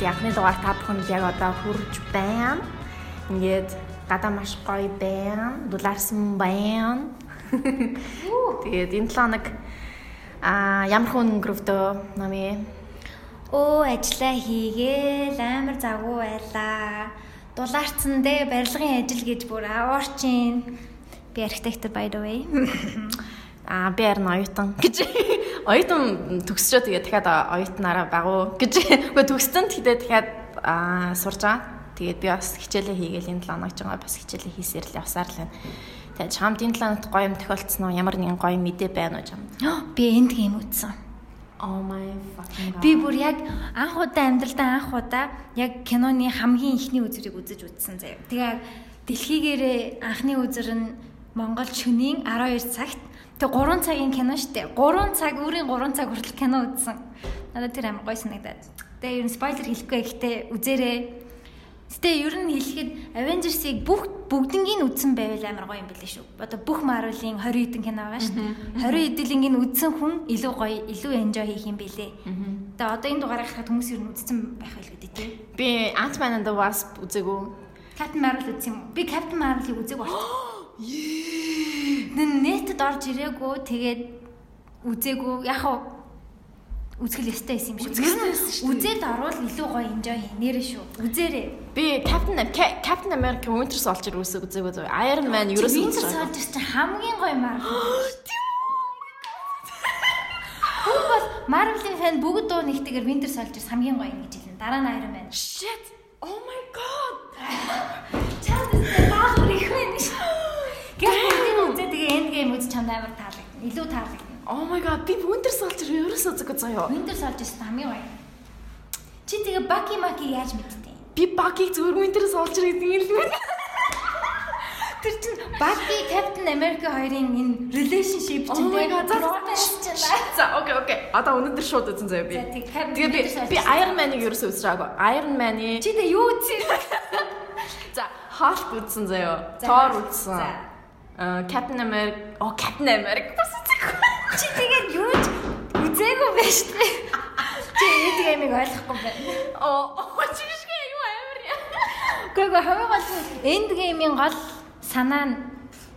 подкаст яхны дугаар та бүхэнд яг одоо хүрж байна. Ингээд гадаа маш гоё байна. Дулаарсан байна. Тэгээд энэ 7 хоног а ямар хүн өнгөрөвдөө нами Өө ажиллаа хийгээл амар завгүй байлаа. Дулаарцсан дээ барилгын ажил гэж бүр аваарчин. Би архитектор by the way. а би харин оюутан гэж оюутан төгсчөө тэгээ дахиад оюутнаараа багуу гэж үгүй төгссөн тэгээ дахиад сурж байгаа. Тэгээд би бас хичээлээ хийгээл энэ 7 хоног жоо бас хичээлээ хийсээр л явсаар л байна. Тэгээд чамд энэ 7 хоногт гоё юм тохиолдсон уу? Ямар нэгэн гоё мэдээ байна уу чам? Би энд гейм үзсэн. Oh my fucking god. Би бүр яг анх удаа амьдралдаа анх удаа яг киноны хамгийн ихний үзрийг үзэж үзсэн заяа. Тэгээ дэлхийгээрээ анхны үзэр нь Монгол шөнийн 12 цагт Тэгээ 3 цагийн кино штэ. 3 цаг өөрийн 3 цаг хүртэл кино үзсэн. Надад тэр амар гоё санагдаад. Тэгээ ер нь спойлер хэлэхгүй гэхдээ үзээрэй. Гэтэ ер нь хэлэхэд Avengers-ыг бүх бүгднийг үзсэн байвал амар гоё юм билээ шүү. Одоо бүх Marvel-ийн 20 хэдэн кино байгаа шүү. 20 хэдэлийг үзсэн хүн илүү гоё, илүү enjoy хийх юм билээ. Тэгээ одоо энэ дугаарыг харахад хүмүүс ер нь үзсэн байх байл гэдэг тий. Би Ant-Man and the Wasp үзээгүй. Captain Marvel үзсэн юм. Би Captain Marvel-ыг үзээгүй нэтэд орж ирээгүй тэгээд үзээгүй яг хаа үзгэл ёстой байсан юм шиг. Үзээд орвол илүү гоё enjoy нэрэ шүү. Үзээрэй. Би Captain Captain America Winter Soldier үсэг үзээгүй зөө. Iron Man ерөөсөө Winter Soldier чинь хамгийн гоё Marvel. Хүн бол Marvel-ийн фэн бүгд дуу нэгтэйгээр Winter Soldier хамгийн гоё ингэж хэлнэ. Дараа нь Iron Man. Shit. Oh my god. Чаад өстэй баахар их байна шүү. Энд гейм үз чамд амар таалагдана. Илүү таалагдана. Oh my god би Winter Soldier ерөөсөө үзег заяа. Winter Soldier хамгийн гоё. Чи тэгээ Bucky Maki яаж мэдтээ? Би Bucky зүгээр Winter Soldier гэдэг юм л Тэр чинь Bucky Captain America хоёрын энэ relationship чинь тэгээ За окей окей. Одоо өнөөдөр шууд үзэн заяа би. Тэгээ би би Iron Man-ыг ерөөсөө байгаагүй. Iron Man-ы Чи тэгээ юу үзсэн? За Hulk үзсэн заяа. Thor үзсэн. Captain America, оо Captain America бас үзээгүй. Чи тэгээд юу ч үзээгүй байж тээ. Чи энд геймийг ойлгохгүй байна. Оо чи шиг юу амар яа. Гэхдээ хамгийн гол нь энд геймийн гол санаа нь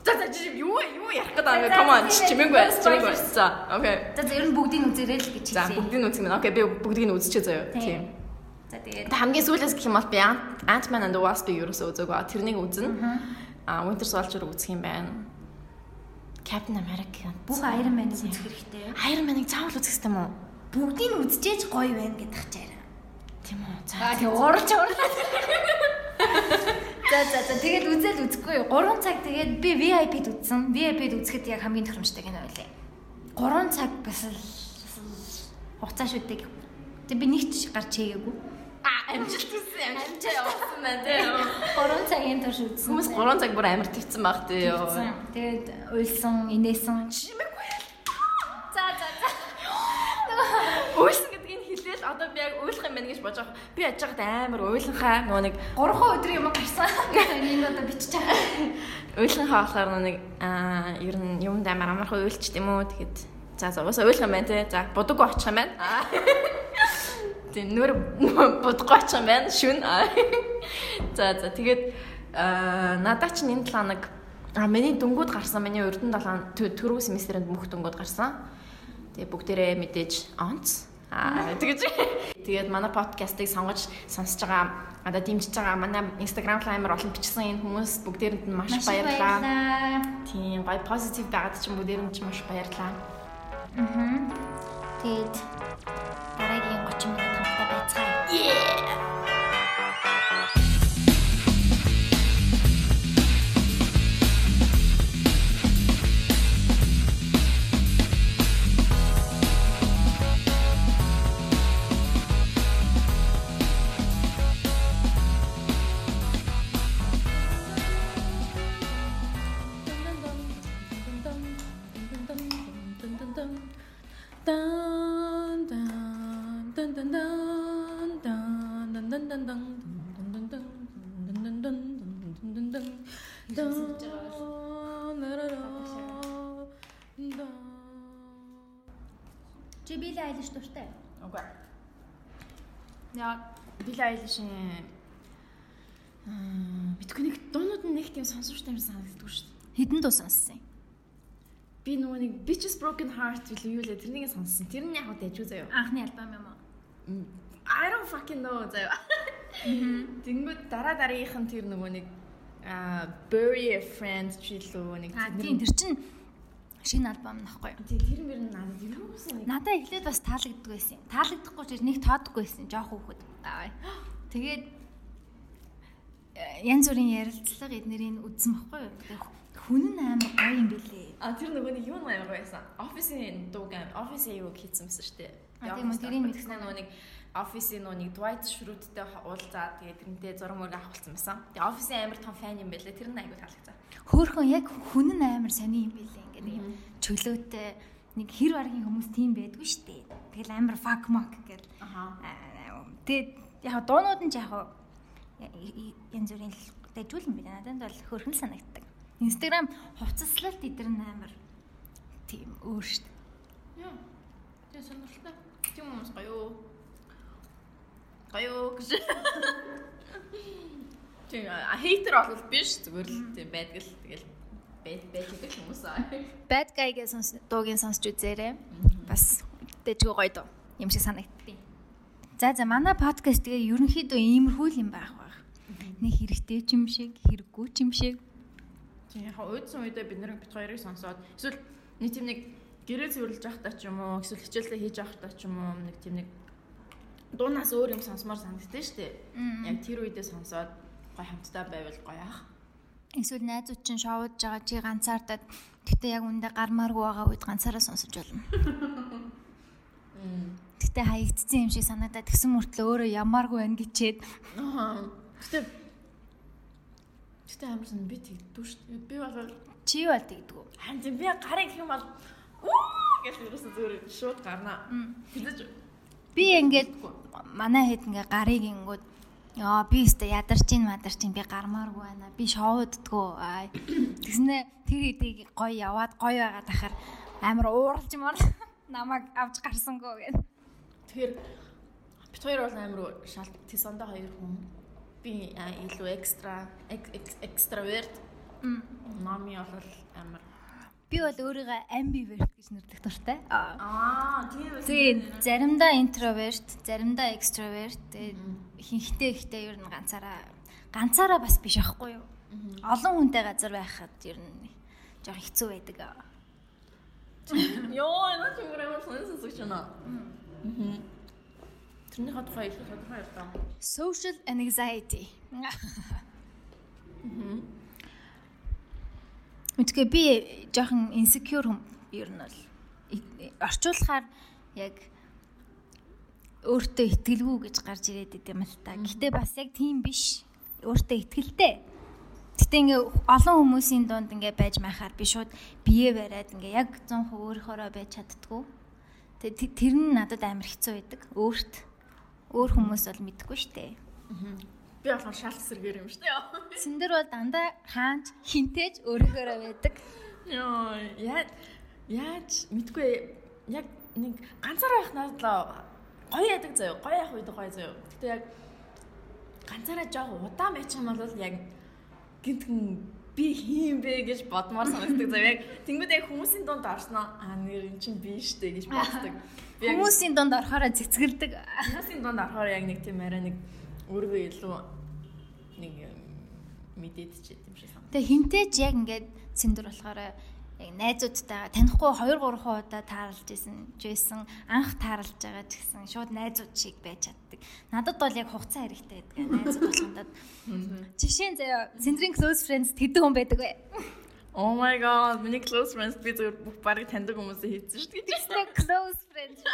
За за чи юу юу ярих гэдэг юм бэ? Come on чимээгүй байс чимээгүй. За окей. За ер нь бүгдийг үзээрэй л гэж хэлсэн. За бүгдийг үзэх юм. Окей би бүгдийг нь үзчихээ заяа. Тийм. За тэгээд хамгийн сүүлээс гэх юм бол би Ant-Man and the Wasp-ыг ерөөсөө үзээгүй. Тэрнийг үзнэ а Winter Soldier үзэх юм байна. Captain America бүх Iron Man-ыг үзэх хэрэгтэй. Iron Man-ыг заавал үзэх хэрэгтэй юм уу? Бүгдийг нь үзчихээж гоё байна гэдэг чараа. Тийм үү. За тийм уурч уурлаа. За за за тэгээд үзэл үзэхгүй юу? 3 цаг тэгээд би VIP-д үзсэн. VIP-д үзэхэд яг хамгийн тохиромжтой кино байлээ. 3 цаг бас хугацаа шүү дээ. Тэгээд би нэг ч гарч чийгээгүй амжилт үзсэн амжилт явуулсан байна тий. 3 цагийн турш үзсэн. Хүмүүс 3 цаг бүр амар твцсэн баг тий. Тэгээд уйлсан, инээсэн. Чимээгүй. За за за. Уйлсан гэдгийг хэлээл одоо би яг уйлах юм байна гэж бодож байгаа. Би яж хаад амар уйланхаа нөгөө нэг 3 өдөр юм гарсан. Энийг одоо бичиж байгаа. Уйланхаа болохоор нэг аа ер нь юмд амар амархан уйлчт юм уу тэгэхэд за за уусаа уйлах юм байна тий. За будаггүй очих юм байна. Тийм нөр будахгүй очих юм байна шүн. За за тэгээд надаа ч энэ талаанаг а миний дөнгүүд гарсан миний урдын талаан түрүү семестрийн мөх дөнгүүд гарсан. Тэгээ бүгдээрээ мэдээж онц. Аа тэгэж тэгээд манай подкастыг сонгож сонсож байгаа одоо дэмжиж байгаа манай Instagram лаймер олон бичсэн энэ хүмүүс бүгдээрэнд нь маш баярлалаа. Тийм гоё позитив байгаад ч бүгдээрэнд ч маш баярлалаа. Аа. Тэгээд дараагийн 30 минут Yeah! Чи Билли Айлиш дуртай. Үгүй. Яа. Билли Айлишийн аа битгүй нэг дуунууд нь нэг тийм сонсогчтой юм санагддаг шүү дээ. Хідэн дуу сонссон юм. Би нөгөө нэг Bitches Broken Heart билүү юу лээ тэрнийг сонссон. Тэр нь яг дэжүү заяа. Анхны альбом юм уу? I don't fucking know заяа. Тэнгүүд дараа дараагийнх нь тэр нөгөө нэг аа Bury a Friend ч илүү нэг тийм тэр чин шинэ альбом нөхгүй тий тэр мөр нь надад юу гэсэн нэг Надаа эхлээд бас таалагддаг байсан. Таалагдахгүй ч нэг тоодгүй байсан. Жоох хөөхд. Аа. Тэгээд э, янз бүрийн ярилцлага эднэрийг үзсэн баггүй юу? Хүн нь амар гоё юм бэлээ. А тэр нөгөө нэг юу нээр байсан. Офисын дууг офисын юу хийсэн мэсэн шүү дээ. А, тийм тэрийг мэдсэн нөгөө нэг офисын нөгөө нэг Dwight Schrute-тэй уулзаад тэгээд тэрнтэй зураг мөрөг авах болсон байсан. Тэгээд офисын амар том фан юм байлээ. Тэр нь айгу таалагдсан. Хөөхөн яг хүн нь амар сони юм бэлээ. Ингээд нэг юм чөлөөтэй нэг хэр баргийн хүмүүс тийм байдгүй шүү дээ. Тэгэл амар fuck mock гэл. Аха. Тэгээд яг дуунууд нь ч яг янз бүрийн дэжүүл юм байна. Надад бол хөрхөн санагддаг. Instagram хувцаслалт эдэр нь амар тийм өөр шүү дээ. Яа. Тэр сонирхолтой. Тийм хүмүүс гоё. Гоё гэж. Тийм а хейтер бол биш зүгээр л тийм байдаг л тэгэл байж байж идэх хүмүүс аа. Bad guy-гээ сонс дуугийн сонсч үзээрэй. Бас дэжгүй гоё дуу. Юм шиг санагдтыг. За за манай подкаст тэгээ ерөнхийдөө иймэрхүү л юм байх байх. Нэг хэрэгтэй ч юм шиг, хэрэггүй ч юм шиг. Тийм яг уйдсан үедээ бид нэр бит хоёрыг сонсоод эсвэл нэг тийм нэг гэрээ цэвэрлж явахдаа ч юм уу эсвэл хичээлдээ хийж явахдаа ч юм уу нэг тийм нэг дуунаас өөр юм сонсомоор санагдтыг шүү дээ. Яг тэр үедээ сонсоод гой хамтдаа байвал гоё ах. Эсвэл найзууд чинь шоудж байгаа чи ганцаардаад гэтээ яг үндэ гармааргүй байгаа үед ганцаараа сонсож болно. Гэтээ хаягдсан юм шиг санагдаад тэгсэн мөртлөө өөрөө ямааргүй байна гэчээд Аа. Гэтэ Гэтэ амарсан би тэгдүү шүү дээ. Би бол чи бол тэгдэггүй. харин би гарыг юм бол уу гэж ерөөсө зүгээр шууд гарнаа. Тэгэж Би ингээд манай хэд ингээ гарыг ингүүд Яа би өстө ядарч ин мадарч ин би гармааргүй байна. Би шоуддггүй. Аа. Тэгснэ тэр хэдийг гоё яваад гоё байгаад ахаар амар ууралж маар намайг авч гарсангүй гэх. тэгэхээр бит хоёр бол амар шалт тисондоо хоёр хүн. Би илүү экстра экстраверт. Мами бол амар Би бол өөрийгөө ambivert гэж нэрдэх дуртай. Аа. Тийм үү. Тэгээд заримдаа introvert, заримдаа extrovert. Тэгээд хинхтэй ихтэй ер нь ганцаараа ганцаараа бас биш аахгүй юу? Олон хүнтэй газар байхад ер нь жоох хэцүү байдаг. Йоо, энэ ч амар сонсон байна. Мм. Тэрний хад тухай илүү тодорхой ярьдаа. Social anxiety. Үгүй би жоохон insecure хүм ер нь бол орчуулахаар яг өөртөө итгэлгүй гэж гарч ирээд идэм л та. Гэтэ бас яг тийм биш. Өөртөө итгэлтэй. Гэтэ ингээ олон хүмүүсийн дунд ингээ байж майхаар би шууд бие бариад ингээ яг 100% өөрөөрөө байж чаддгүй. Тэгээ тэр нь надад амар хэцүү байдаг. Өөрт өөр хүмүүс бол мэдэхгүй штэ. Би болохоор шалт сэргээр юм шүү дээ. Синдэр бол дандаа хаанч хинтээж өөрөөрөө байдаг. Йоо, яа яаж мэдгүй яг нэг ганцаараа байх надад гоё ядаг заяа. Гоё явах үед гоё заяа. Гэтэ яг ганцаараа жоох удаан байж юм бол яг гинтхэн би хийм бэ гэж бодмоор санагддаг заяа. Яг тэнгууд яг хүмүүсийн дунд орсноо аа нэр эн чинь би штэ гэж боддог. Хүмүүсийн дунд орохоор цэцгэлдэг. хүмүүсийн дунд орохоор яг нэг тийм арай нэг өөргөө илүү нэг мэдээд ч юм шиг санагдав. Тэгээ хинтээж яг ингээд синдэр болохоор яг найзуудтайгаа танихгүй 2 3 удаа таарлаж исэн жийсэн анх таарлаж байгаа ч гэсэн шууд найзууд шиг байж чаддаг. Надад бол яг хугацаа хэрэгтэй байдаг. Найзууд болгондод. Жишээ нь заяа синдрийн close friends тэдэг хүн байдаг бай. Oh my god, миний close friends би зөв бүх барыг таньдаг хүмүүсээ хийсэн шүү дээ. Close friends.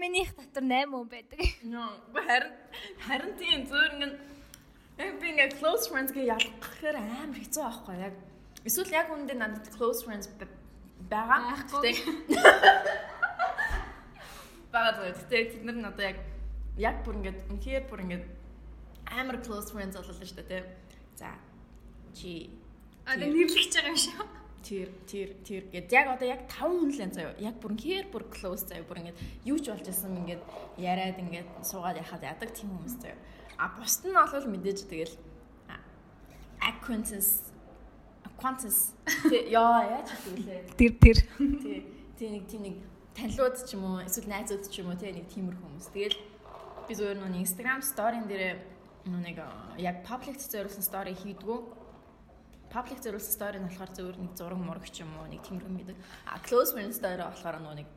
Минийх дотор 8 хүн байдаг. Нөө харин харин тийм зөөр ингэн яг би ингээ close friends гээ ялгахаар амар хэцүү байхгүй яг эсвэл яг үүндээ надад close friends байгаа. Байхгүй. Бага тэгтээ тэд нар одоо яг яг бүр ингээд үнхээр бүр ингээд амар close friends боллоо шүү дээ тий. За чи А тэг нэрлэгч байгаа юм шиг. Тэр тэр тэр гэд. Яг одоо яг 5 хүн л энэ заяа яг бүр хэр бүр close заяа бүр ингээд юу ч болж исэн ингээд яриад ингээд суугаад яхад ядаг тийм хүмүүс заяа а бусд нь бол мэдээж тэгэл acquaintance acquaintance. Яа яаж хэлвэ Тэр тэр. тий тий нэг тийм нэг танилуд ч юм уу эсвэл найзууд ч юм уу тий нэг тиймэр хүмүүс. Тэгэл би зөвөр нүг Instagram story-н дээр нэг яг public зориулсан story хийдгүү public зориулсан story нь болохоор зөвөр нэг зураг мураг ч юм уу нэг тиймэрхүү мэдээ. А close friend story болохоор нөө нэг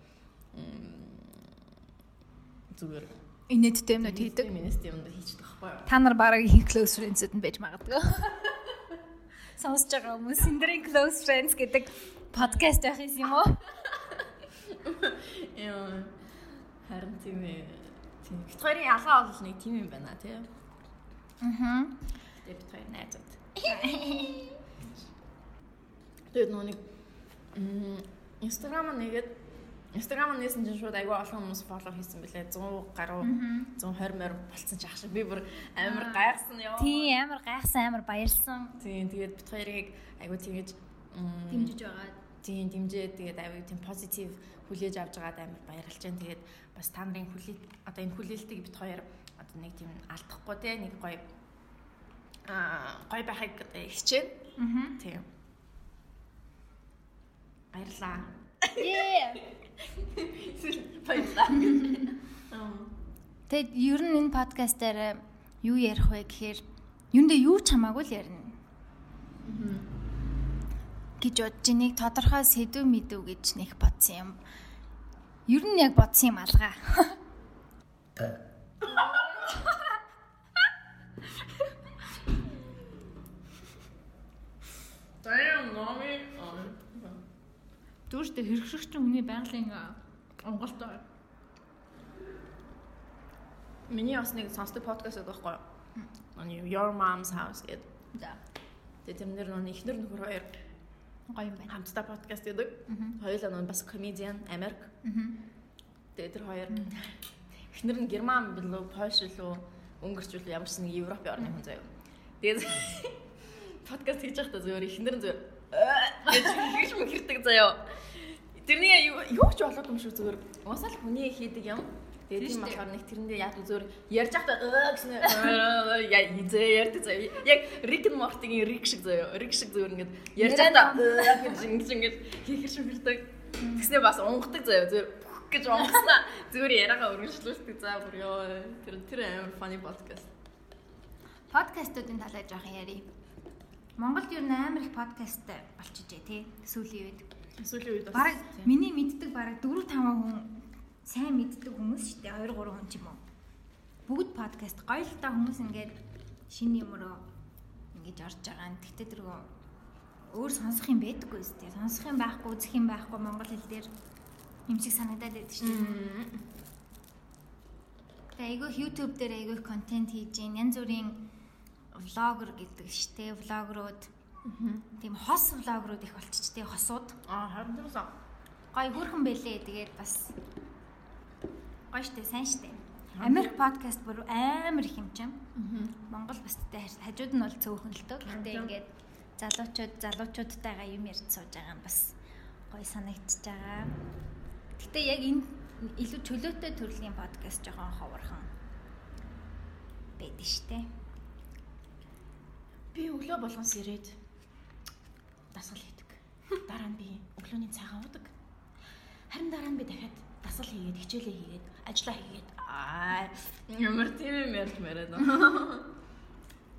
зүгээр Инээдтэй юмнууд хийдэг. Минест юмд хийчихдэг байхгүй юу? Та нар бараг их close friends-д нь байж магадгүй. Сонсож байгаа хүмүүс Синдрийн close friends гэдэг подкаст байх юм уу? Яа. Харин тийм ээ. Бид хоёрын ялгаа бол нэг тийм юм байна тий. Аа. Тэгээд бид хоёр найзууд. Тэгээд нөө нэг Instagram нэгээд Instagram нээсэн чинь шууд айгүй олон хүмүүс фоллоу хийсэн бэлээ 100 гаруй 120 морь болцсон ч ах шиг би бүр амар гайхсан ёо. Тийм амар гайхсан амар баярлсан. Тийм тэгээд бит хоёрыг айгүй тэгэж Дэмжиж байгаа. тийм дэмжээ тэгээд айгүй тийм позитив хүлээж авч байгаад амар баярлж байна. Тэгээд бас та нарын хүлээ одоо энэ хүлээлтийг бит хоёр одоо нэг тийм алдахгүй те нэг гоё аа гоё байхыг хичээнэ. Аа. Тийм. Баярлаа. Yeah. Баярлаа. Тэгэд ер нь энэ подкаст дээр юу ярих вэ гэхээр юундээ юу ч хамаагүй л ярина. гэж бодож нэг тодорхой сэдв мэдв гэж нэг бодсон юм. Ер нь яг бодсон юм алгаа. Damn, mommy. Дүүртээ хэрэгшигч хүний байгалийн онголтой. Миний бас нэг сонсдог подкаст байдаг байхгүй юу? Оны Your Mom's House гэдэг. За. Тэгээ тэрнэр нөө ихнэр нөхөр хоёр Гоё юм байна. хамтдаа подкаст гэдэг. Хоёулаа нөө бас comedian Америк. Тэгээ тэр хоёр ихнэр нь Герман билүү, Польш билүү, Өнгөрч билүү ямар ч нэг Европын орны хүн заяа. Тэгээд подкаст хийж байхдаа зөвөр ихнэр нь зөв гэж хийж мөхөрдөг заяа. Тэрний юу ч болоогүй юм шүү зөвөр. Уусаа л хүний хийдэг юм. Тэгээд тийм болохоор нэг тэрэндээ яг зөвөр ярьж байхдаа гэсэн яа изээ ярьдаг заяа. Яг Rick and Morty-гийн Rick шиг заяа. Rick шиг зөвөр ингэж ярьж байхдаа гэж ингэж ингэж хийхэр шимэрдэг. Тэгснээ бас унгахдаг заяа. Зөвөр гэж онгосноо зүгээр яриагаа өргөжлүүлдэг за бүр ёо тэр тэр амар funny podcast. Подкастуудын талаар жоохон ярив. Монголд ер нь амар их подкаст болчихжээ тий. Сүүлийн үед. Сүүлийн үед Бараг миний мэддэг бараг 4 5 хүн сайн мэддэг хүмүүс шүү дээ. 2 3 хүн ч юм уу. Бүгд подкаст гоё л та хүмүүс ингээд шинэ юм руу ингэж орж байгаа. Тэгтээ тэргөө өөр сонсох юм байдаггүй шүү дээ. Сонсох юм байхгүй, үзэх юм байхгүй монгол хэл дээр юм шиг санагдаад байдаг шүү дээ. Тэгээ айгүй YouTube дээр айгүй контент хийж янз бүрийн влогер гэдэг штэ влогерууд тийм хос влогерууд их болчихжээ хосууд. Аа харин тэрс гой хөрхөн бэлээ тэгээд бас гой штэ сайн штэ Америк подкаст бүр амар их юм чам Монгол бас тэ хажууд нь бол цөөхөн л дөө. Гэхдээ ингээд залуучууд залуучуудтайгаа юм ярьж сууж байгаа нь бас. Гой санагдчихж байгаа. Гэтэ яг энэ илүү чөлөөтэй төрлийн подкаст жоохон ховорхон байдаг штэ би өглөө болгоос ирээд дасгал хийдэг. Дараа нь би өглөөний цагаан уудаг. Харин дараа нь би дахиад дасгал хийгээд хичээлээ хийгээд ажиллаа хийгээд аа ямар тийм юм ярьж мэрээд.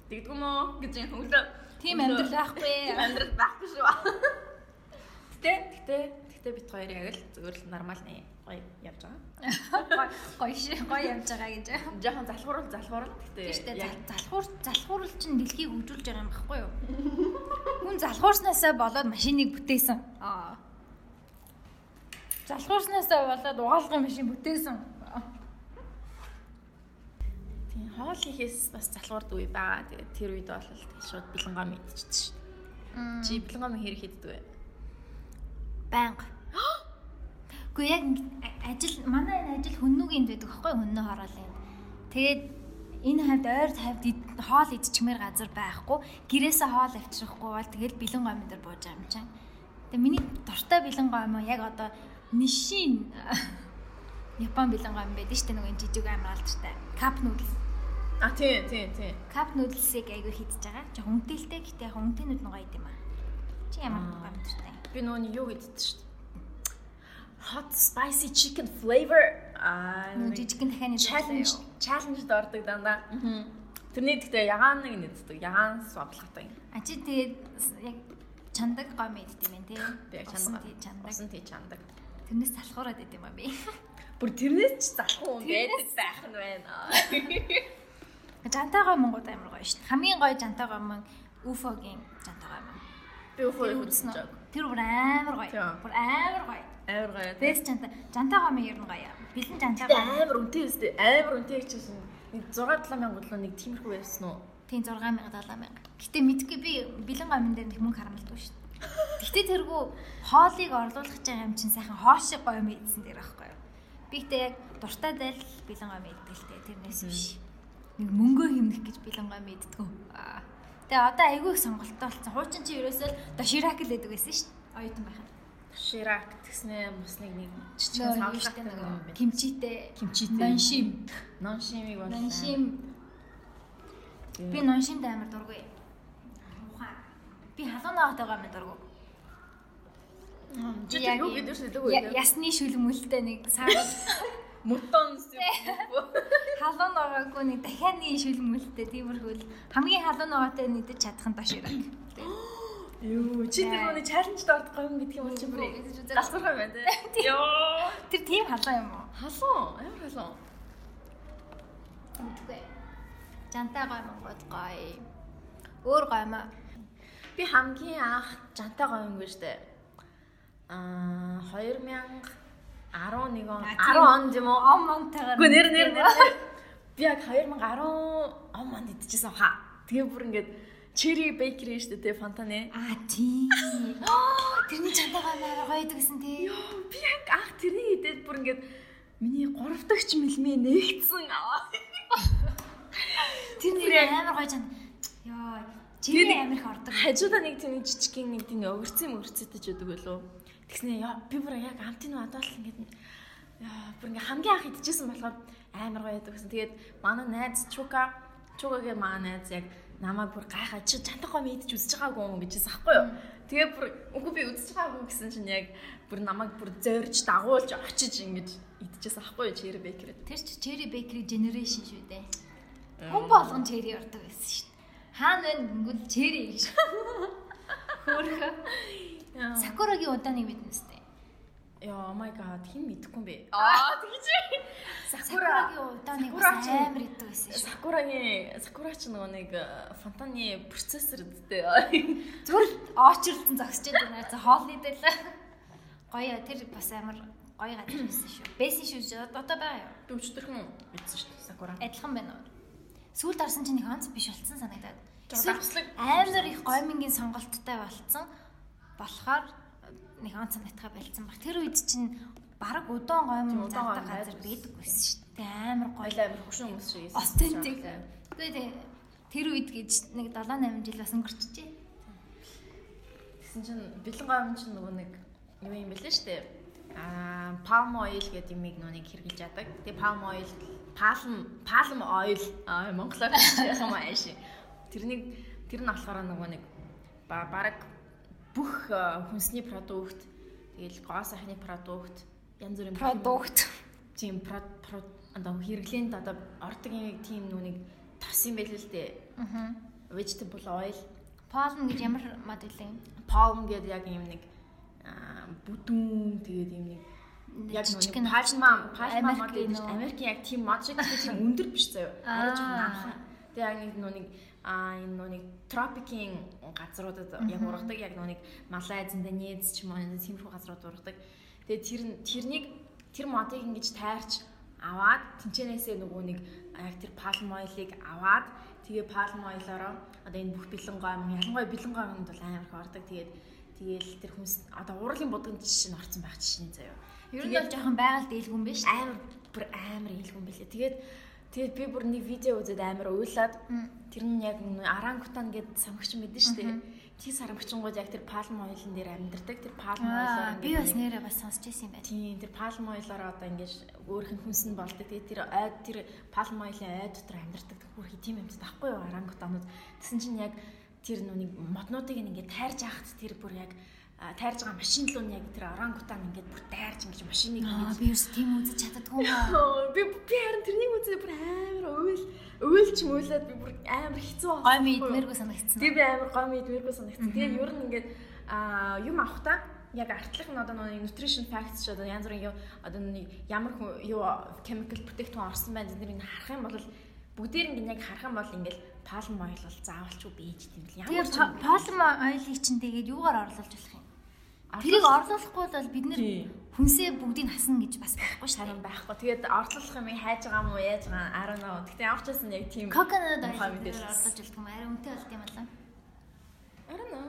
Тэгдэггүй мó гэж юм өглөө тийм амьдрал байхгүй амьдрал байхгүй шүү. Гэтэ гэтэ гэтэ бит хоёр яг л зүгээр л нормал нэ гоё явж байгаа. гоё ши гоё явж байгаа гэж. Жохон залхуурал залхуурал гэтэ тийм штэ залхуур залхуурл чинь дэлхийг хөгжүүлж байгаа юм баггүй юу? Хүн залхуурснаасаа болоод машиныг бүтээсэн. Аа. Залхуурснаасаа болоод угаалгын машин бүтээсэн. Тийм хоол хийхээс бас залхуурд үе байгаа. Тэгээд тэр үед бол шууд бэлэнгоо мэдчихсэн шүү. Чи бэлэнгоо мэн хэрэг хийдэг вэ? байнга Гэхдээ яг ажил манай энэ ажил хүннүүгийн байдаг аахгүй хүннөө хороолын. Тэгээд энэ хавьд ойр тавьд хоол идчихмээр газар байхгүй. Гэрээсээ хоол авчрахгүй бол тэгэл бэлэн гомн дээр бууж байгаа юм чинь. Тэгээ миний дуртай бэлэн гом яг одоо нишин Япон бэлэн гом байдаг шүү дээ нөгөө жижиг амар алдартай. Cup noodles. А тий, тий, тий. Cup noodles-ыг айгүй хийдэж байгаа. Жог үнэтэй гэхдээ яг үнэтэйнүүд нөгөө байд юм аа. Чи ямар гом дуртай? Би нөгөө юу гэдэж шүү дээ. Hot spicy chicken flavor аа Нөгөө жижигхэн дахианы challenge challenge ордог дандаа. Тэрний гэхдээ ягаан нэг нэддэг. Ягаан сваблахтай. А чи тэгээд яг чандаг гом идэх юм байна тий. Би чандаг. чандаг. Усан тий чандаг. Тэрнээс залхуураад идэм юм би. Бүр тэрнээс ч залхуу юм байдаг байх нь байна. Жантай гой Монгол амар гоё шүү дээ. Хамгийн гоё жантай гой мөн Уфогийн жантай гой мөн. Би өхөө үзсэн. Тэр бүр амар гоё. Бүр амар гоё. Амар гоё. Бэс. Жантай гой мөн ер нь гоё. Бэлэн гой. амар үнэтэй өстэй. Амар үнэтэй. Нэг 6 7000 доллар нэг тиймэрхүү байсан уу? Тийм 6000 7000. Гэтэ мэдгүй би бэлэн гомн дээр нэг мөнгө харамлдаг шүү дээ. Гэтэ тэргүй хоолыг орлуулах гэж байгаа юм чинь сайхан хоошиг гоё мэдсэн дээр байхгүй юу. Би гэтэ яг дуртай дал бэлэн л дээ тэрнээс биш. Нэг мөнгөө хэмнэх гэж бэлэн гомн иддэг. Аа. Тэгээ одоо айгүй их сонголттой болсон. Хуучин чи ерөөсөө доширак л гэдэг байсан шүү дээ. Оюутан байхад. Ширак гэснээ бас нэг нэг Нөгөө жижиг юу савлах штэ нэг юм байна. кимчитэй. Кимчитэй. Ноншим. Ноншимиг бол Ноншим. Би ноншимд амар дургүй. Ухаан. Би халуун наагаатай гомн дургүй. Чи Яг юу юм. гэдэг вэ? Я- Ясны шүлмөлтэй нэг сар Мутон халуун ногоогүй нэг дахианы шүлмөлтэй тиймэрхүү л хамгийн халуун ногоотой нийдэж чадах нь доширак. Юу чи тэр нэг чаленжд ордох юм гэдэг юм уу чи бүр галзуурхай байна те. Йоо. Тэр тийм халуун юм уу? Халуун, амар халуун. Үгүй. Жантай гой монгод гой. Өөр гой маа. Би хамгийн анх жантай гоёнгүй штэ. Аа 2011 он 10 онд юм уу? Ом монтайгаар. Үгүй нэр нэр нэр. Би яг 2010 он онд идчихсэн хаа. Тэгээ бүр ингээд Cherry Bakery штэ те фонтаны. Аа тий. Тэрний гой маа гоё гэсэн тий. Йоо, би яг анх тэрний идээд бүр ингээд миний 3 дахь мэлмээ нэгдсэн. Тэр нэр амар гоё жан. Йоо. Амар их ордог. Хажуудаа нэг тийм жижигхэн нэг тийм өвөрцөн мөрцөтэй ч өгдөг болов. Тэгснэ яа би бүр яг амтны адвал ингээд яа бүр ингээ хамгийн анх идчихсэн болохоор амар гоё яддаг гэсэн. Тэгээд манай найз Чука Чукагийн манай найз яг намайг бүр гайхаа чи чантахаа мэдчих үзэж байгаагүй юм гэжсэн аахгүй юу. Тэгээ бүр үгүй би үзэж байгаагүй гэсэн чинь яг бүр намайг бүр зөөрж дагуулж очиж ингэж идчихсэн аахгүй юу Cherry Bakery. Тэр чи Cherry Bakery Generation шүү дээ. Хүн болгон cherry ордог байсан шүү дээ. Хаана вэ гэнгүүт cherry гэж. Хөөхө. Яа. Сакурагийн удааны мэднэ сте. Яа, oh my god, хин мэдэхгүй юм бэ? Аа. Сакура Сакурагийн удааныг Сакура бас амар иддэг байсан шүү. Сакурагийн Сакура ч нөгөө нэг э, фонтаны процессор үсттэй. Зүгээр л очрлцсан зогсож байгаа нэр хоолны дээр л. Гоё тэр бас амар гоё гадар байсан шүү. Бэсэн шүү одоо байгаа юу? Дөвчтөрхөн мэдсэн шүү Сакура. Адилхан байна уу? Сүүлд орсон чинь нэг онц биш болцсон санагдаад. Амар их гомингийн сонголттой болцсон. Болохоор нэг онц санагдахаа болцсон баг. Тэр үед чинь бараг удаан удаан зардаг газар байдаг байсан шүү дээ. Амар гоё. Амар хөшөө хүмүүс. Authentic. Үгүй дээ. Тэр үед гэж нэг 7 8 жил бас өнгөрчихжээ. Тэгсэн чинь бэлэн гомн чинь нөгөө нэг юу юм бэлээ шүү дээ. Аа, palm oil гэдэг юмыг нүг хэрглэж яадаг. Тэгээ palm oil, palm palm oil аа монголоор яхам ааш. Тэрнийг тэр нь болохоор нөгөө нэг ба- бараг бүх э, хүнсний продукт, тэгэл гоо сайхны продукт, янз бүрийн Продукт. тийм про про одоо хэрэглээнд одоо ордог юм тийм тас юм байл л дээ. Аа. Vegetable oil, Palm гэж ямар мод үлээ? palm гэдэг яг юм нэг аа, бүдүүн тэгээд юм нэг яг нэг пальма Америк мод Америкийн яг тийм мод шиг тийм өндөр биш заяа. Арай жоохон анхан. Тэгээд яг нэг нөө аа энэ нөө нэг тропикийн газруудад яг ургадаг яг нөө нэг Малайз, Индонез ч юм уу энэ тиймэрхүү газрууд ургадаг. Тэгээд тэр тэрнийг тэр модыг ингэж тайрч аваад тэнчэнээсээ нөгөө нэг яг тэр palm oil-ыг аваад тэгээ palm oil-ороо одоо энэ бүх бэлэн гом ялангуяа бэлэн гомд бол амар их ордог. Тэгээд тэгээл тэр хүнс одоо урлагийн будганд жишээ нь орцсон байх жишээ заяа. Ер нь бол жоохон байгаль юм биш амар бүр амар илгүүн бэлээ. Тэгээд тэгээд би бүр нэг видео үзээд амар уйлаад тэр нь яг орангутан гэд самгч мэдэн штэ. Тий сармагчингууд яг тэр palm oil-ын дээр амьдардаг. Тэр palm oil-оор би бас нэрээ бас сонсч ирсэн юм байна. Тийм тэр palm oil-оор одоо ингэж өөрөх нь хүнс нь болдог. Тэгээд тэр ойд тэр palm oil-ын ойд дотор амьдардаг. Хөрхи тийм амьд таахгүй юу орангутанууд. Тэсэн чинь яг тэр нүг моднуудыг ингэ тайрж яхад тэр бүр яг тайрж байгаа машин л нь яг тэр орангутан ингээд бүр дайрж ингэж машиныг ингэж би юус тийм үзэж чаддгүй юм аа. Би би харин тэрнийг үзээ бүр амар уйл уйлч мөөлөд би бүр амар хэцүү байна. Гой мэдмэргүй санагдсан. Тийм би амар гой мэдмэргүй санагдсан. Тэгээ ер нь ингээд аа юм авахтаа яг артлах нь одоо нэг nutrition facts ч одоо янз бүрийн одоо нэг ямар юу chemical бүтээгдэхүүн орсон байна зэрэг харах юм бол бүгдээр ингэ яг харах юм бол ингээл palm oil бол заавалчгүй бийж тийм л ямар palm oil-ийг чинь тэгээд юугаар орлуулж болох юм Тэрийг орлуулахгүй бол бид нэр хүнсээ бүгдийг хасна гэж бас байхгүй дээ. байхгүй. Тэгээд орлуулах юм яаж байгаа уу, яаж байгаа I don't know. Гэтэ ямар ч байсан яг тийм oil орлуулж болдог юм. Арай үнэтэй болд юм байна. Don't know.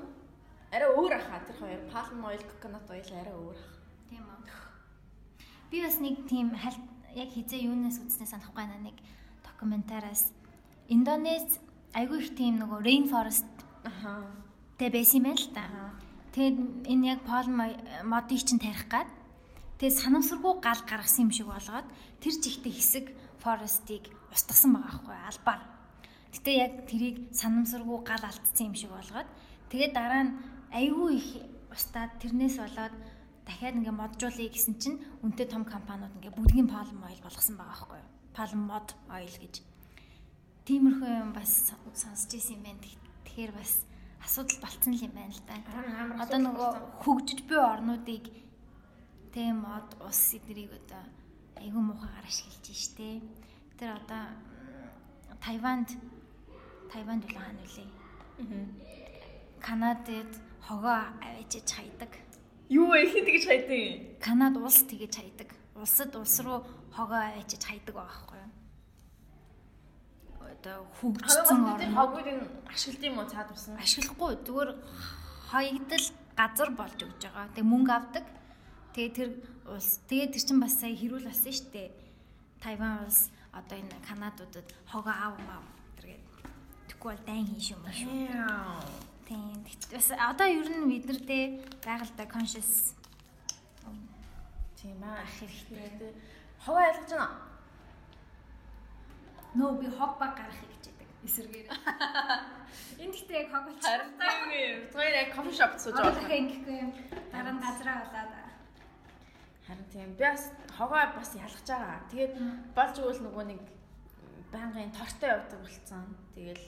Арай өөр ахаа тэр хоёр palm oil, coconut oil арай өөр ах. Тийм үү. Би бас нэг тийм яг хизээ юунаас үзснээ санахгүй байна нэг документараас Индонез айгүй их тийм нөгөө rainforest аха тэ байсан юм байна л та. Тэгээд энэ яг пол модыг чинь тарих гад тэгээд санамсаргүй гал гаргасан юм шиг болгоод тэр жигтэй хэсэг форестийг устгасан байгаа байхгүй албаар. Гэтэ яг тэрийг санамсаргүй гал алдсан юм шиг болгоод тэгээд дараа нь айгүй их устдаад тэрнээс болоод дахиад ингээ моджуулъя гэсэн чинь үнэтэй том компаниуд ингээ бүгдгийн palm oil болгосон байгаа байхгүй юу? Palm mod oil гэж. Тиймэрхүү юм бас сонсч ирсэн юм байна. Тэгэхээр бас асуудал болцсон юм байна л да. Одоо нөгөө хөгжиж буй орнуудыг тийм мод ус эднэрийг одоо айгүй муухайгаар ашиглаж штэ. Тэр одоо Тайванд Тайванд үл хаана үлээ. Канадад хогоо аваачиж хайдаг. Юу вэ? Хэн тэгж хайдаг? Канад улс тэгж хайдаг. Улсад улс руу хогоо аваачиж хайдаг байгаа? Одоо хөгжсөн орн. Хогыг ашиглад юм уу цаад усан? Ашиглахгүй зүгээр хоёгдл газар болж өгж байгаа. Тэгээ мөнгө авдаг. Тэгээ тэр улс тэгээ тэр чинь бас сая хэрүүл болсон шүү дээ. Тайван улс одоо энэ Канадуудад хогоо аав аав тэргээд тэггүй бол дайн хийн шүү мөн шүү. Тийм. Бас одоо ер нь бид нар тэ байгальтай conscious тийм аа ах хэрэгтэй. Хогоо ялгаж байна нөө би хог баг гарахыг хичээдэг эсэргээр. Энд гэхдээ яг хог болчих. Харин тийм ээ. Тэр яг кофе шоп сууж байгаа. Тэгэхээр ингэхгүй юм. Дараа нь газраа болоод. Харин тийм. Би бас хогоо бас ялгаж байгаа. Тэгээд болж өгвөл нөгөө нэг байнгын тортой явдаг болцсон. Тэгэл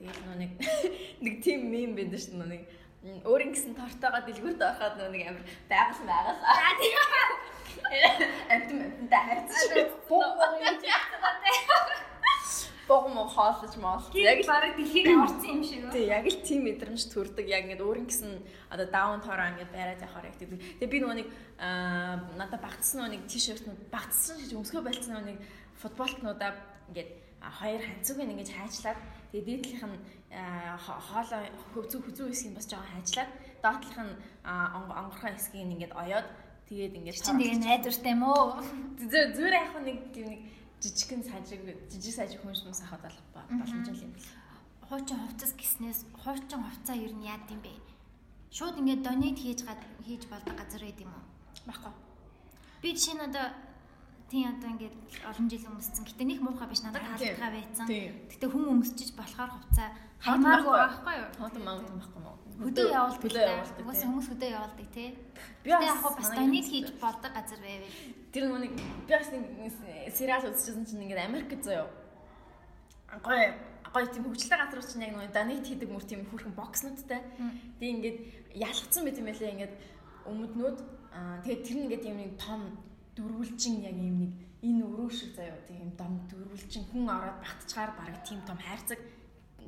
тэгэл нөгөө нэг нэг тийм мем байдаг шүү дээ. Нэг өөрийн гэсэн тортойгоо дэлгүүрт ороход нэг амар байгал байгал. Аа тийм. Амтэн амтэнтай хайрцаж. Богом хоолж моол. Яг л барыг дэлхийг орсон юм шиг. Тий, яг л тийм мэдрэмж төрдөг. Яг ингээд өөрийн гэсэн одоо даун тороо ингээд байраад явахаар яг тийм. Тэгээ би нөгөө нэг аа надад багтсан нөгөө нэг тишэртнүүд багтсан шиг өмсгөө болцсон нөгөө нэг футболтнуудаа ингээд хоёр ханцууг ингэж хайчлаад тэгээ дээдлийнх нь хоолоо хөвцүү хүзүү хэсгийг бас жоохон хайчлаад доотлих нь онгорхон хэсгийг ингээд оёод тэгээд ингээд чинь тэгээ найдвартай юм уу? Зүгээр яг нэг нэг жижигхэн сажиг жижиг сажиг хүн хүмүүс ахад боломжтой юм хуучин хувцас гиснээс хуучин хувцаа ер нь яад юм бэ? Шууд ингээд донет хийж хийж болдог газар байд юм уу? Баггүй. Би жишээ нь одоо Тийм одоо ингээд олон жил өмссөн. Гэтэ нэг муухай биш надад таалдгаа байсан. Гэтэ хүн өмсчиж болохоор хувцаа хаймааргүй байхгүй юу? Хотон маамт байхгүй мó. Хөдөө явуулдаг. Угсаа хүмүүс хөдөө явуулдаг тий. Би яг бас донит хийж болдог газар байвал. Тэр нэг би бас нэг сериал үзчихсэн чинь ингээд Америк заяа. Гоё гоё тийм хөгжлөлтэй газар чинь яг нэг донит хийдэг мөр тийм хүрхэн бокснуудтай. Тэг ингээд ялгцсан байт юм байлаа ингээд өмднүүд аа тэгээд тэр ингээд юм нэг том дөрвөлжин яг юм нэг энэ өрөө шиг заяа тийм дом дөрвөлжин хүн ороод батчгаар бараг тийм том хайрцаг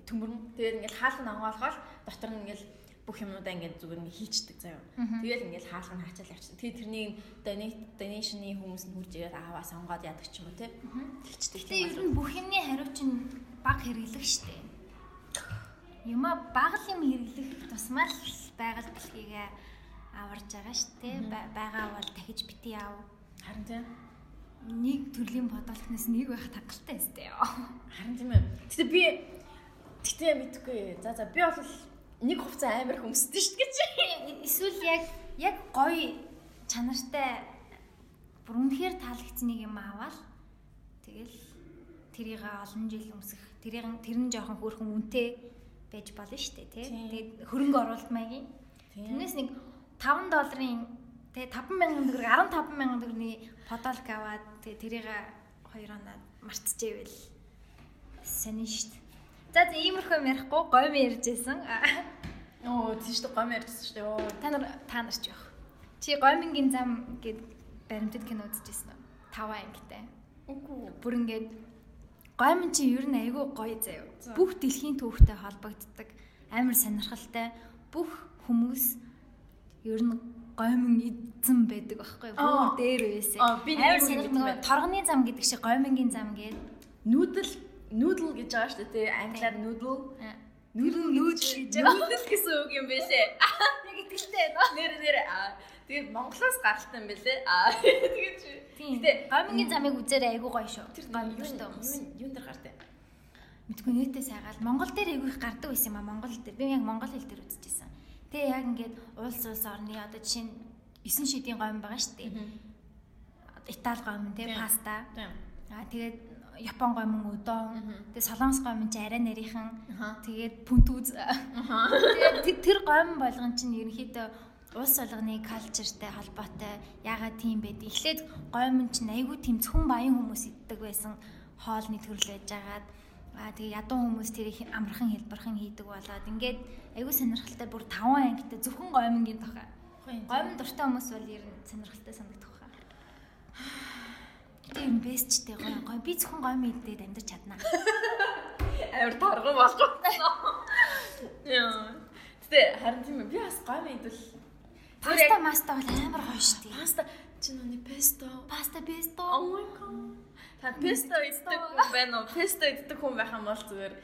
төмөрн тэгээд ингээл хаалга нангуулахаар дотор нь ингээл бүх юмудаа ингээд зүгээр ингээд хийчдэг заяа. Тэгэл ингээд хаалга нь хаачаал явчихсан. Тэгээд тэрнийг donation-ы хүмүүс нь хурж ирээд аваа сонгоод яадаг ч юм уу те. Тэгчдэг. Тэгээд ер нь бүх юмны хариу чинь баг хэрэглэх штеп. Юма баг юм хэрэглэх тусмал байгаль дэлхийгээ аварж байгаа дээ. Бага бол дахиж бити яав. Харин тийм. Нэг төрлийн бодолтноос нэг байх тагалтай өстэй ёо. Харин тийм ээ. Гэтэ би гэтэ мэдхгүй. За за би бол нэг хувцас амар хөмсдөн шүү гэж. Эсвэл яг яг гоё чанартай бүр үнэхээр таалагдсныг юм аваад тэгэл тэрийг олон жил өмсөх тэрийг тэр нь жоохон хөөрхөн үнэтэй байж болно шүү дээ тий. Тэгээд хөрөнгө оруулалт маягийн. Тэрнээс нэг 5 долларын тэгээ 50000 төгрөг 15000 төгрөгийн подолк аваад тэгээ тэрийг 2 оноо мартчихэвэл сонин шүү дээ. За за иймэрхүү юм ярихгүй гойм ярьжсэн. Оо тийм шүү дээ гойм ярьжсэн шүү дээ. Та нар та нар ч яах. Чи гоймингийн зам гэд баримтат кино үзчихсэн үү? 5 ангитай. Үгүй. Бүр ингээд гоймин чи ер нь айгүй гоё заяа. Бүх дэлхийн түүхтэй холбогддог. Амар сонирхолтой. Бүх хүмүүс ер нь гоймин эзэн байдаг байхгүй юу? Бүр дээр байсан. Амар сонирхолтой. Торгоны зам гэдэг шиг гоймингийн зам гээд нүүдэл нүүдл гэж байгаа шүү дээ. Англиар нүүдл. Нүүдл нүүдл гэж. Нүүдл гэсэн үг юм байлээ. Яг итгэлтэй нөө. Нэр нэр тэгээд Монголоос гаралтай юм байлээ. Аа тэгээд тийм. Гомингийн замыг үзээр айгуу гоё шүү. Тэр дуртай хүмүүс. Юун дээр гартай? Мэдгүй нэтээ сайгаал. Монгол дээр айгуу их гардаг байсан юм а Монгол дээр. Би яг монгол хэл дээр үзчихсэн. Тэгээ яг ингээд улс улс орны одоо жишээ нь 9 шидийн гомин байгаа шүү дээ. Итали гомин тий паста. Аа тэгээд Япон гомин удон. Тэгээ солонгос гомин ч арай нарийнхан. Тэгээд пүнтүүз. Тэгээд тэр гомин болгон чинь ерөнхийдөө улс олгоны калчертэй холбоотой ягаад тийм байд. Эхлээд чинь айгүй зөвхөн баян хүмүүс иддэг байсан хоолны төрөл байж байгаад Аа тэгээ ядуу хүмүүс тэрийг амархан хэлбэрхэн хийдэг болоод ингээд айгүй сонирхолтой бүр 5 ангитай зөвхөн гомингийн тухай. Гомин дуртай хүмүүс бол ер нь сонирхолтой санагдах баха. Тийм бэстчтэй гоё гоё. Би зөвхөн гоё мэдээд амьдарч чадна. Амар тарган болох. Яа. Тэ харин тийм би бас гоё мэдвэл Паста маста бол амар гоё шүү дээ. Паста чи нүний песто. Паста песто. Oh my god. Та песто иддэг хүн байна уу? Песто иддэг хүн байх юм бол зүгээр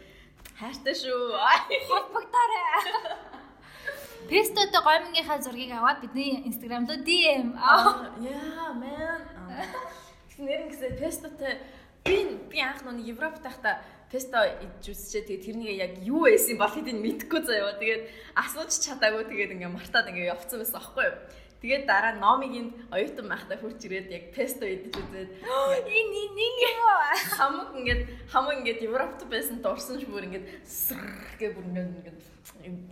хайртай шүү. Холбогдоорой. Пестотой гомингийнхаа зургийг аваад бидний инстаграм руу DM. Яа, man. Нэрэн гэсэн пестотой би би анх нүг Европт байхдаа песто идж үзчихээ тэгээ тэрнийг яг юу байсан бол хэдийг мэдэхгүй заяа. Тэгээд асууж чадаагүй тэгээд ингээ мартаад ингээ явцсан байсан аахгүй юу. Тэгээд дараа номигийн оюутан байхдаа хурч ирээд яг песто идэж үзээд энэ нэг юм уу? Хамаг ингээд хамаг ингээд Европт байсан дурсан ш бүр ингээд гэ бүр ингээд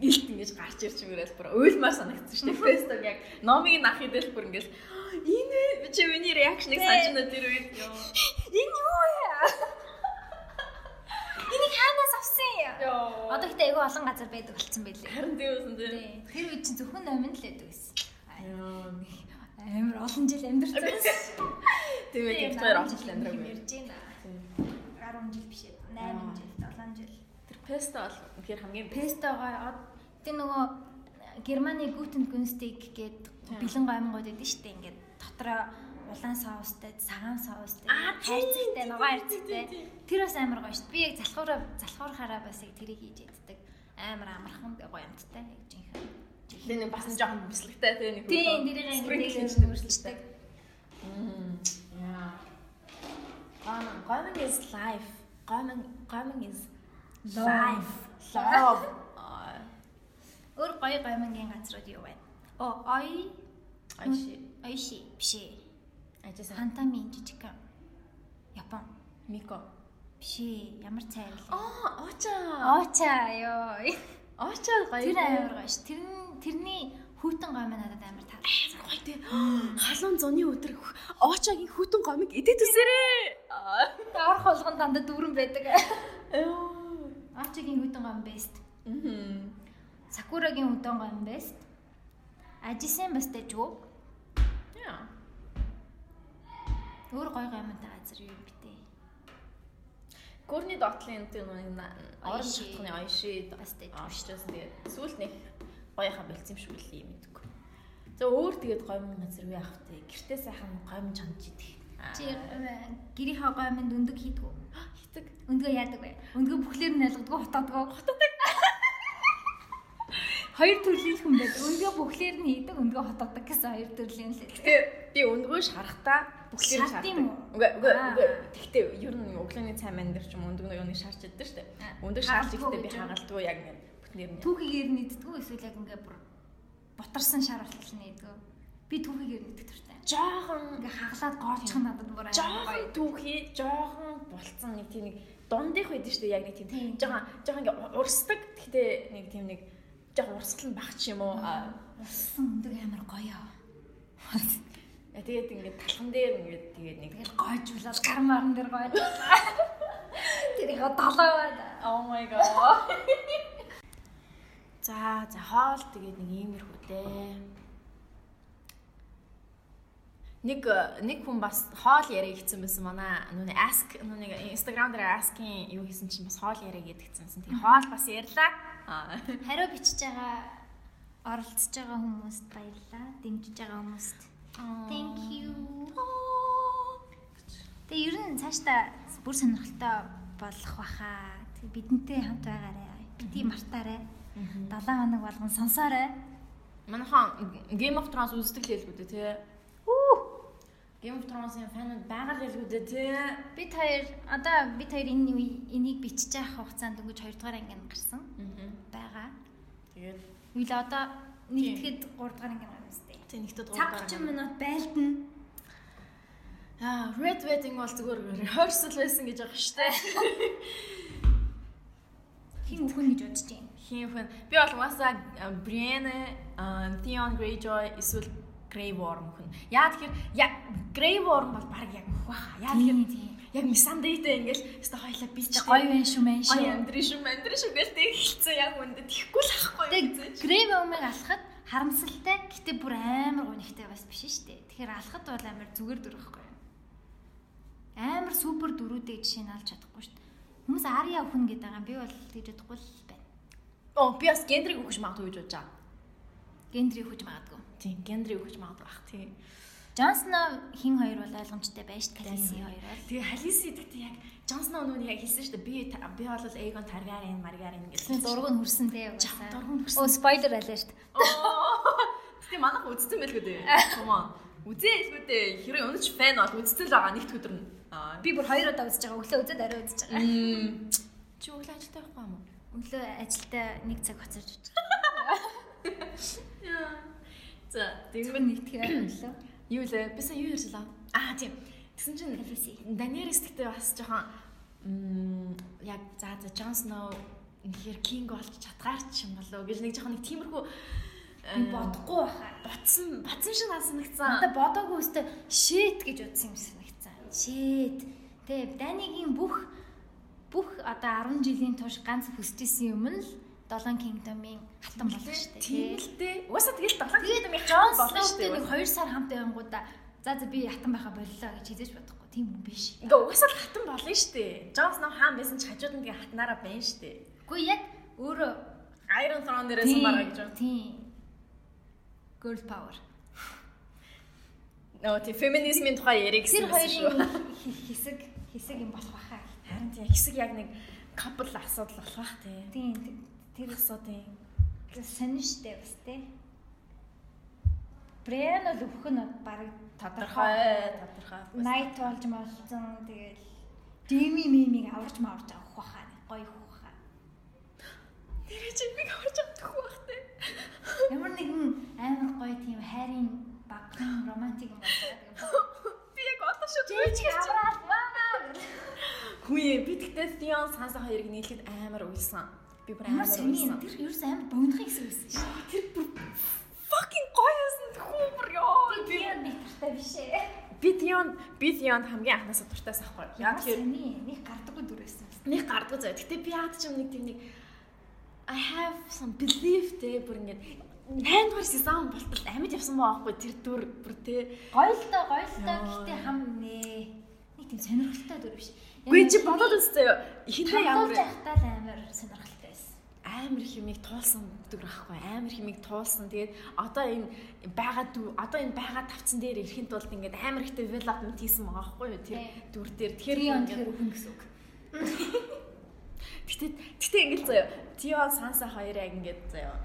илт ингэж гарч ирж мөрөөл бүр уйлмаар санагдсан шүү дээ. Пестог яг номыг нах идэл бүр ингээд энэ чи реакшныг санаж нэ тэр үед энэ юу вэ? Энийг хаанаас авсан юм? Одоо ихтэй айгүй олон газар байдаг болцсон байлээ. Харин тийм үсэн тийм. Тэр үед чинь зөвхөн номин л байдаг байсан. Амар олон жил амьдарч байсан. Тийм ээ, тэр хоёр олон жил амьдраг ярьж байна. 10 жил биш ээ. 8 жил, 7 жил. Тэр песто бол үнэхээр хамгийн пестогоо тэр нөгөө Германы Guten Günstig гэдэг бэлэн байдаг шүү дээ. Ингээд дотроо улаан соустай, цагаан соустай, хайрцагтай, ногоо хайрцагтай. Тэр бас амар гоё шүү. Би яг залхуураа залхуурахаараа бас яг тэрийг хийж яддаг. Амар амархан гоё амттай яг жинхэнэ. Жилийн нэг бас жоохон бясалгтай тийм нэг. Тийм, дэрийг ингэж нэмэрчдэг. Мм. Яа. Гомон, гомон is life. Гомон, гомон is life. Love. Өөр гоё гомонгийн газрууд юу вэ? О, ой. Айши. Айши биш ээ. Ажисан. Хантамин жижиг. Япон. Мико. Биш ээ. Ямар цай вэ? Аа, оча. Оча ёо. Оча гоё. Тэр амар гоё ш. Тэр тэрний хүүтэн гомь надад амар таалагдсан. Гоё тий. Халуун зуны өдөр очагийн хүүтэн гомыг идээд үсэрээ. Орох болгон дандаа дүүрэн байдаг. Очагийн хүүтэн гомь бест. Мм. Сакурагийн хүүтэн гомь бест. Ажisen бас дэжгүй. Яа. Өөр гоё гомьтой газар юу битээ. Гүрний дотлын тэр нэг орон шатхны ойши бас дэжгүй. Авчраас тэгээд сүүлд нэг гоёхан болцсон юм шиг үлээ мэдгүй. За өөр тэгээд гомн газар юу авах вэ? Гэртээ сайхан гомн чанж идэх. Чи гэрийнхаа гомьд өндөг хийдгүү. Хитэг. Өндгөө яадаг вэ? Өндгөө бүхлээр нь ялгадгүй хотоодгоо. Хотооддаг. Хоёр төрлийн хүн байдаг. Өндгөө бүхлээр нь хийдэг, өндгөө хотооддаг гэсэн хоёр төрлийн л. Тэгээ би өндгөө шарахтаа бүхлээр уу? Үгүй үгүй үгүй. Тэгтээ ер нь өглөөний цай манд дээр ч юм өндөг нэг шарч иддэг штэ. Өндөг шаарч ихдээ би хагалдгүй яг ингэ нэр нь. Түүхийгээр нэгддэггүй эсвэл яг ингээ бүр бутарсан шар болтол нэгдэггүй. Би түүхийгээр нэгдэх төртэй. Жохон Ингээ хаглаад гоолчих надад бүр жоохон түүхий, жоохон булцсан нэг тийм нэг дундих байдаг шүү дээ яг нэг тийм жоохон жоохон ингээ урсдаг. Гэхдээ нэг тийм нэг жоохон урсгал нь багч юм уу? Аа, Усан өндөг амар гоё. Э, Тэгээд ингээд талхан дээр ингээд тэгээд нэг Тэгэл гойжуулаад гар марн дээр гойжуулаа. Тэр их долоо байна. Oh my god. За, за хоол тэгээд нэг иймэрхүү дээ. Нэг нэг хүн бас хоол яриа хийсэн байсан манай нүний ask нүний Instagram дээр ask-ийн юу хийсэн чинь бас хоол яриа гэдэгцсэн. Тэгээ хоол бас ярьлаа. Аа. Хариу бичиж байгаа оролцож байгаа хүмүүст баярлалаа. Дэмжиж байгаа хүмүүст. Thank you. Тэгээ ер нь цаашдаа бүр сонирхолтой болох баха. Тэгээ бидэнтэй хамт байгаарай. Бити мартаарай. 7 хоног болгон сонсоорой. Манайхан Game of Thrones үздэг л хэлгүүд дээ тий. Үу. Game of Thrones-ийн фанууд байгаа л хэлгүүд дээ тий. Бид хоёр одоо бид хоёр энэ үе- энийг бичиж явах хугацаанд өнгөж 2 дугаар анги гарсан Аа. Тэгээд Үйл одоо нэгтгэхэд 3 дугаар анги гарсан үстэй. тий нэгтэд Цаг 30 минут байлдана. Аа, Red Wedding бол зүгээр rehearsal байсан гэж байгаа шүү дээ. Хин үхэн гэж бодож байна. Хин хүн би бол угаасаа Brienne, Theon Greyjoy эсвэл Grey Worm хүн. Яа тэгэхээр Grey Worm бол баг яг баха. Яа тэгэхээр. Яг Missandei-тэй ингээл өстө хойлоо би ч Гоё байна шүү мэн шүү. амьдрын шүү амьдрын шүү гээл тэг хэлцээ яг үндэ тэхгүй л ахгүй. Тэгээ грэв өмыг алхахад харамсалтай гэтээ бүр амар гонигтай бас биш шүү дээ. Тэгэхээр алхахад бол амар зүгээр дөрөхгүй. Амар супер дөрүүдээ жишээ нь алж чадахгүй шүү дээ. Хүмүүс Ария өхөн гэдэг байгаа. Би бол тэгж бодохгүй л байна. Оо би бас гендрийг өгч магадгүй гэж бодож байгаа. Гендри өгч магадгүй. Тийм, гендрийг өгч магадгүй бах тийм. Джонсно хин хоёр бол ойлгомжтой байж Калиси хоёр бол. Тэгээ Халиси гэдэгт яг Джон Сноу нүг яг хэлсэн шүү дээ. Би би бол Эйгон Таргариен, Маргариен гэсэн. дургуун хүрсэн дээ. Жаа, дургуун хүрсэн. Оо спойлер дээ. Гэтэ манайх үзсэн байлгүй дээ. Come on. Үзээсгүй дээ. Хэрэг өнөч фэн бол үзсэн л байгаа нэгт өдөр нь. Би бүр хоёр удаа үзэж байгаа. Өглөө үзээд арай үзэж байгаа. Чи өглөө ажилтаа байхгүй юм уу? Өглөө ажилдаа нэг цаг хоцорж үзэж. За, тэгвэл нэгтгэе өглөө. юу лээ? Би сая юу ярьжлаа? Аа, тийм. Тэгсэн чинь. Даниэрс гэхдээ бас жоохон яг за за Джон Сноу ихэр кинг болж чадгаарч юм болоо гэж нэг жоохон нэг тиймэрхүү Би бодохгүй баха. ботсон батсан шиг надад санагцсан. Надад бодоогүй өстэй shit гэж утсан юм санагцсан. Shit. Тэ Данигийн бүх бүх одоо 10 жилийн турш ганц хүсчихсэн юм нь л 7 Kingdom-ийн хатан болох шүү дээ. Тийм л дээ. Угаасаа тэгэл Тэгээд гэдэг Джон болно шүү Сноутэй нэг дээ. 2 сар хамт байнгуудаа за за би хатан байха боллоо гэж хэлж бодохгүй. Тийм юм биш. Ингээ угаасаа л хатан болно шүү дээ. Джон Сноу хаан байсан ч хажууд нь тэгээ хатнараа байна шүү дээ. Үгүй яг өөрөө Iron Throne дээрээс мараа гэж байна. Тийм. Girl power. Нөө тий феминизмын тухай Тэр гэсэн шүү. хоёрын хи- хэсэг хэсэг юм болох баха. Харин тий хэсэг яг нэг couple асуудал болох бах тий. Тийм тэр асуудын сонин штэ бас тий. Брэн бол өвөх нь баг тодорхой тодорхой. Найт болж молцсон тэгэл Дими мимиг аварч мааварч авах баха. Гоё хууха. Тэр чинь би харж чадахгүй бах тий. Ямар нэгэн амар гоё тийм хайрын багын романтик юм байна. Би яг одоо шүү Жич аваад ваа. Хүйе би тэгтээ Theon Sansa хоёрыг нийлэхэд амар уйлсан. Би бүр амар сони уйлсан. тэр ерөөс амар богдохыг гэсэн байсан шүү. Тэр бүр fucking гоё юмсан тхүү бүр ёо. Би би тартай биш ээ. Би Theon би Theon хамгийн анхнаасаа дуртайс ахгүй. Тэгэхээр сони нэг гардаггүй дүрээсэн. нэг гардгүй заяа. Гэтэ би яад ч юм нэг тийм нэг I have some belief те бүр ингэ 8 дугаар сезон болтол амьд явсан байгаа байхгүй тэр дүр бүр те. Гоё л доо гоё л доо гэхдээ хам нэ. Нэг тийм сонирхолтой дүр биш. Гүй чи бодоод үзтээ юу? Ихэндээ ямар явахтаа л амар сонирхолтой байсан. Амар их юмыг туулсан дүр ахгүй амар их юмыг туулсан. Тэгээд одоо энэ байгаа одоо энэ байгаа тавцсан дээр ирэхэд тулд ингээд амар ихтэй development хийсэн байгаа хгүй юу тэр дүр дээр. Тэгэхээр тэр өхөн гэсэн үг. гэтээ гэтээ ингээд заяа Тион Санса хоёр яг ингээд заяа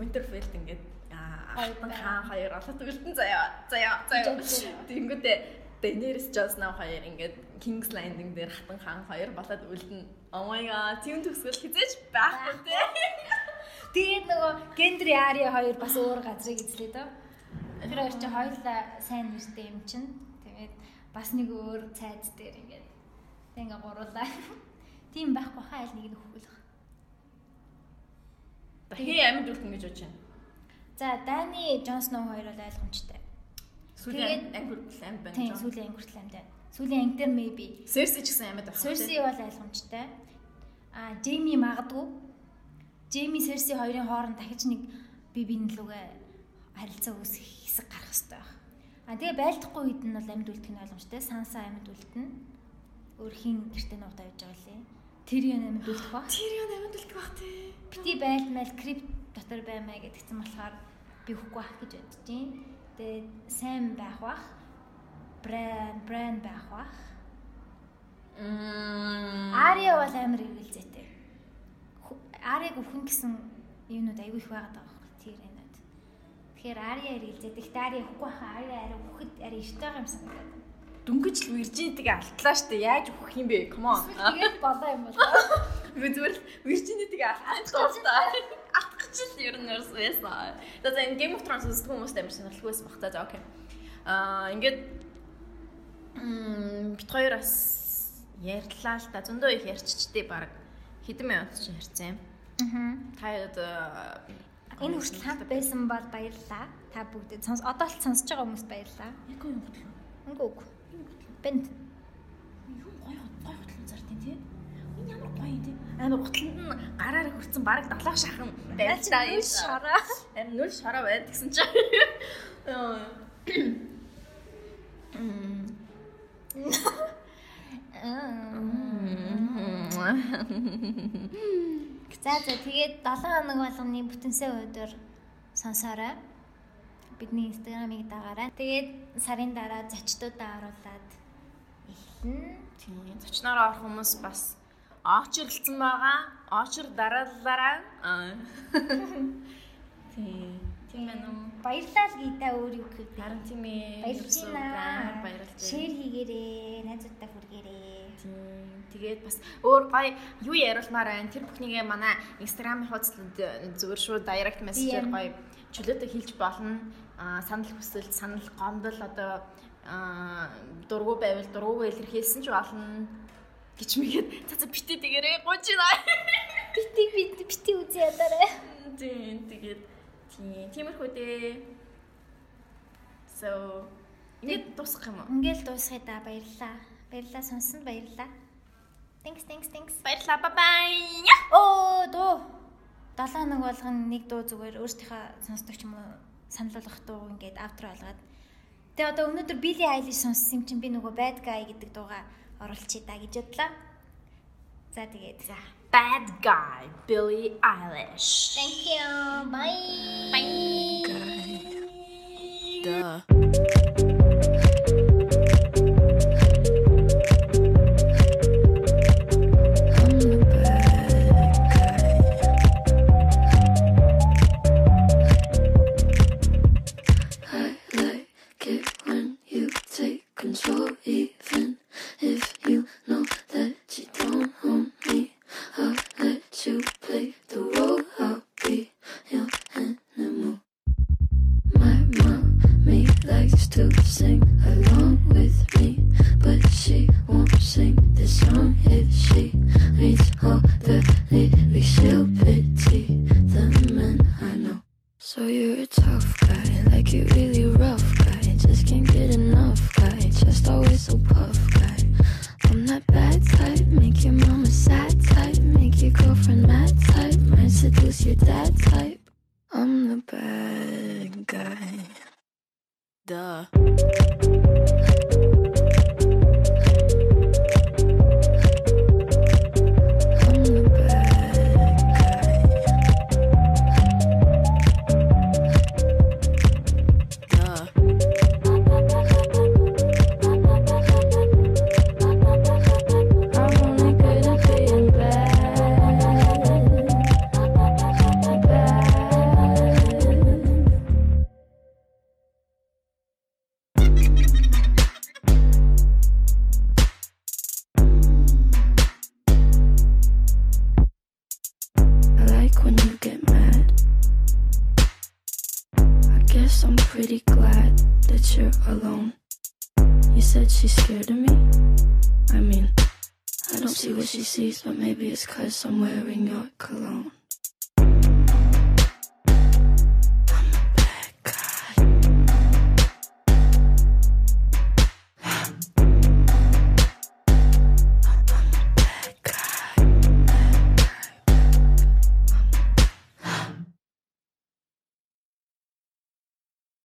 Winterfell ингээд байгаа. хаан хоёр үлдэн заяа заяа заяа Заяа. тэгэнгүүтээ Daenerys Jon хоёр ингээд King's Landing дээр хатан хаан хоёр болоод үлдэн oh my god тийм төгсгөл хизээч байхгүй те Тэгээд нөгөө Гендри Ари хоёр бас өөр газрыг эзлээ дөө. Тэр хоёр чинь хоёулаа сайн нэртэй юм чинь. Тэгээд бас нэг өөр цайз дээр ингээд тэг ингээ гуруулаа. Тийм байхгүй хаа аль нэг нь хөвгөлөх. Хээ амьд үлдэн гэж бодож байна. За Дани Джон Сноу хоёр бол ойлгомжтой. Сүүлийн анги хүртэл амьд байна. Тийм сүүлийн анги хүртэл амьд байна. Сүүлийн анги дээр maybe. Серси ч гэсэн амьд байна. Серси бол ойлгомжтой. А Джейми магадгүй. Джейми Серси хоёрын хооронд дахиж нэг би биний лүгээ харилцаа үүсэх хэсэг гарах хэрэгтэй байна. А тэгээ байлдахгүй үед нь бол амьд үлдэх нь ойлгомжтой. Санса амьд үлдэнэ. Өөрхийн гэртээ нуудаа явж байгаа лээ. Юм амьд үлдэх ба. Тэр юм амьд үлдэх бах тий. Бити байлмал крип дотор баймаа гэдгцэн болохоор би хөхгүй бах гэж бодож байна. Тэгээд сайн байх бах. Брэнд брэнд байх бах. Мм. Ария бол амар эргэлзээтэй. Арийг өвхөн гэсэн юмнууд аягүй их байгаад байгаа байхгүй тэр юмнууд. Тэгэхээр Ария эргэлзээтэй. Гэхдээ Ария өвхгүй хаа Ария арай өвөхөд арай эрт байгаа юм санагдаад. Дөнгөж л Virgin-ийг алтлаа штэ. Яаж өгөх юм бэ? Come on. Тэгээд болоо юм бол таа. Би зүгээр л Virgin-ийг алтлах дуустаа. Авах гэж л ер нь ерөөс байсан. За энэ Game of Thrones үздэг хүмүүст амар сонирхолтой байсан бах та. За окей. Аа ингээд мм бит хоёр бас ярьлаа л да. Зөндөө их ярьчихчихдээ баг хэдэн минут ч ярьсан юм. Аа. Та Энэ хүртэл хамт байсан бол баярлалаа. Та бүгд сонс одоо л сонсож байгаа хүмүүст баярлалаа. яг юм хөтлөө. Үгүй үгүй. Бэнд. Юу гоё гоё хөтлөн зардیں۔ тий. Энэ ямар гоё юм тий. Амар хөтлөнд нь гараараа хүрсэн баг далаах шахан байж та Нүл шараа. Харин нүл шараа байд гэсэн чи. За за тэгээд 7 хоног болгоны бүтэнсээ өдөр сонсоорой. Бидний инстаграмыг дагаарай. Тэгээд сарын дараа зочдуудаа оруулаад эхэлнэ. Тийм зочноор орох хүмүүс бас очрлцсан байгаа. Очр дараалалаараа. Аа. Тийм. Тийм байна уу? Баярлалаа л гидэ өөр юу гэв. Харин тийм ээ. Баярлж байна. Баярлж Шеэр хийгээрээ, найзуудтай хүргээрээ. Тийм. Тэгээд бас өөр гоё юу яриулмаар байна. Тэр бүхнийгээ манай Instagram хуудасд зүгээр шүү direct message-ээр DM. гоё чөлөөтэй хэлж болно. Аа санал хүсэлт, санал гомдол одоо аа дургу байвал дургуугаа илэрхийлсэн ч болно гэж мэгээд цаца битээ тэгэрээ гуйчина. Бити бити бити үзье ядаарай. Тийм тэгээд тийм тиймэрхүү дээ. So ингээд дуусах юм уу? Ингээл дуусгая да баярлалаа. Баярлалаа сонсонд баярлалаа. Thanks thanks thanks. Баярлалаа. Bye bye. Оо дуу. 7 хоног болгоно нэг дуу зүгээр өөртөөхөө сонсдог ч юм уу санал болгох дуу ингээд outro болгоод. Тэгээ одоо өнөөдөр Billie Eilish сонссон юм чинь би нөгөө Bad Guy гэдэг дуугаа оруулчихъя да гэж бодлоо. За тэгээд за. Bad guy Billie Eilish. Thank you. Bye. Duh. uh. somewhere in your clothes.